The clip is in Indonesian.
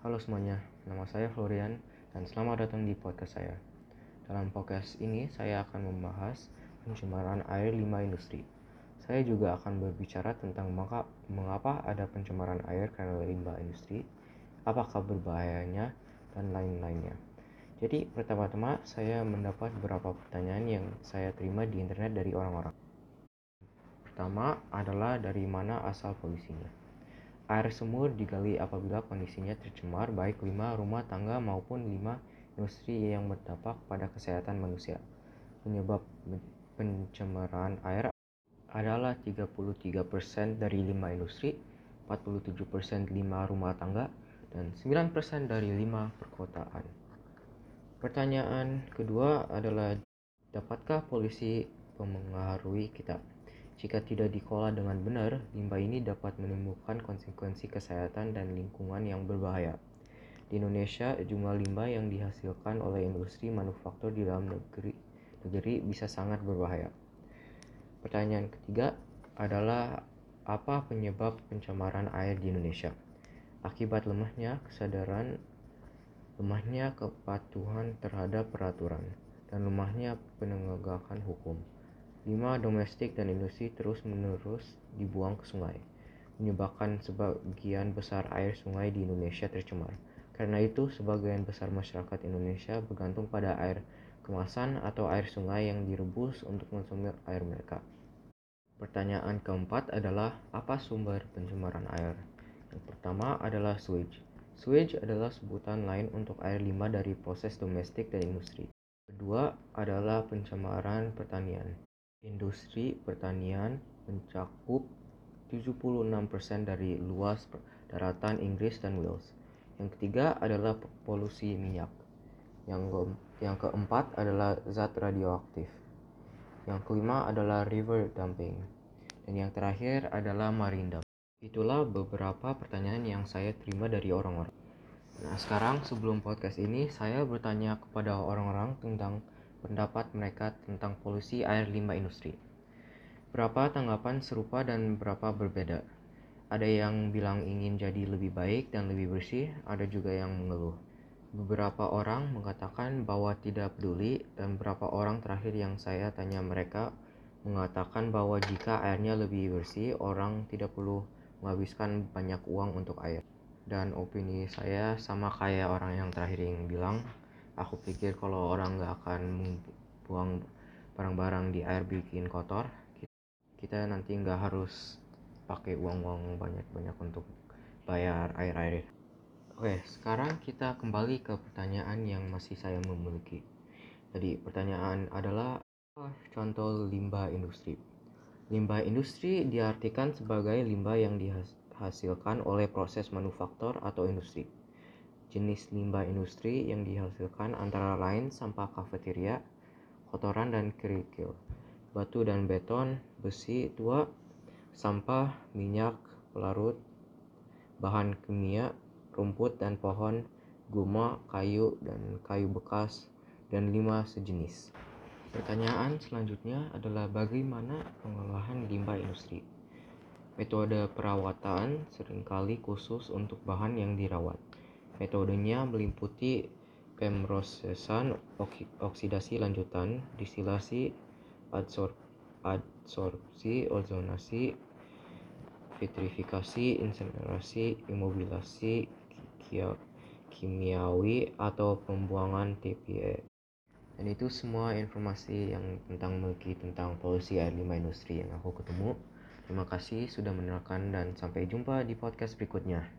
Halo semuanya, nama saya Florian dan selamat datang di podcast saya. Dalam podcast ini saya akan membahas pencemaran air limbah industri. Saya juga akan berbicara tentang mengapa ada pencemaran air karena limbah industri, apakah berbahayanya, dan lain-lainnya. Jadi pertama-tama saya mendapat beberapa pertanyaan yang saya terima di internet dari orang-orang. Pertama adalah dari mana asal polusinya. Air sumur digali apabila kondisinya tercemar baik lima rumah tangga maupun lima industri yang berdampak pada kesehatan manusia. Penyebab pencemaran air adalah 33% dari lima industri, 47% lima rumah tangga, dan 9% dari lima perkotaan. Pertanyaan kedua adalah dapatkah polusi mempengaruhi kita? Jika tidak dikelola dengan benar, limbah ini dapat menimbulkan konsekuensi kesehatan dan lingkungan yang berbahaya. Di Indonesia, jumlah limbah yang dihasilkan oleh industri manufaktur di dalam negeri, negeri bisa sangat berbahaya. Pertanyaan ketiga adalah apa penyebab pencemaran air di Indonesia? Akibat lemahnya kesadaran, lemahnya kepatuhan terhadap peraturan, dan lemahnya penegakan hukum. Limbah domestik dan industri terus-menerus dibuang ke sungai, menyebabkan sebagian besar air sungai di Indonesia tercemar. Karena itu, sebagian besar masyarakat Indonesia bergantung pada air kemasan atau air sungai yang direbus untuk konsumsi air mereka. Pertanyaan keempat adalah apa sumber pencemaran air? Yang pertama adalah sewage. Sewage adalah sebutan lain untuk air limbah dari proses domestik dan industri. Kedua adalah pencemaran pertanian. Industri pertanian mencakup 76% dari luas daratan Inggris dan Wales. Yang ketiga adalah polusi minyak. Yang, keempat adalah zat radioaktif. Yang kelima adalah river dumping. Dan yang terakhir adalah marine dumping. Itulah beberapa pertanyaan yang saya terima dari orang-orang. Nah, sekarang sebelum podcast ini, saya bertanya kepada orang-orang tentang pendapat mereka tentang polusi air limbah industri. Berapa tanggapan serupa dan berapa berbeda? Ada yang bilang ingin jadi lebih baik dan lebih bersih, ada juga yang mengeluh. Beberapa orang mengatakan bahwa tidak peduli, dan beberapa orang terakhir yang saya tanya mereka mengatakan bahwa jika airnya lebih bersih, orang tidak perlu menghabiskan banyak uang untuk air. Dan opini saya sama kayak orang yang terakhir yang bilang, aku pikir kalau orang nggak akan buang barang-barang di air bikin kotor kita nanti nggak harus pakai uang-uang banyak-banyak untuk bayar air-air. Oke sekarang kita kembali ke pertanyaan yang masih saya memiliki. Jadi pertanyaan adalah contoh limbah industri. Limbah industri diartikan sebagai limbah yang dihasilkan oleh proses manufaktur atau industri Jenis limbah industri yang dihasilkan antara lain sampah kafeteria, kotoran dan kerikil, batu dan beton, besi tua, sampah, minyak, pelarut, bahan kimia, rumput dan pohon, guma, kayu, dan kayu bekas, dan lima sejenis. Pertanyaan selanjutnya adalah bagaimana pengolahan limbah industri? Metode perawatan sering kali khusus untuk bahan yang dirawat. Metodenya meliputi pemrosesan, oksidasi lanjutan, distilasi, adsorb, adsorpsi, ozonasi, vitrifikasi, insinerasi, imobilasi, kimiawi, atau pembuangan TPE. Dan itu semua informasi yang tentang Melki tentang polusi air limbah industri yang aku ketemu. Terima kasih sudah mendengarkan dan sampai jumpa di podcast berikutnya.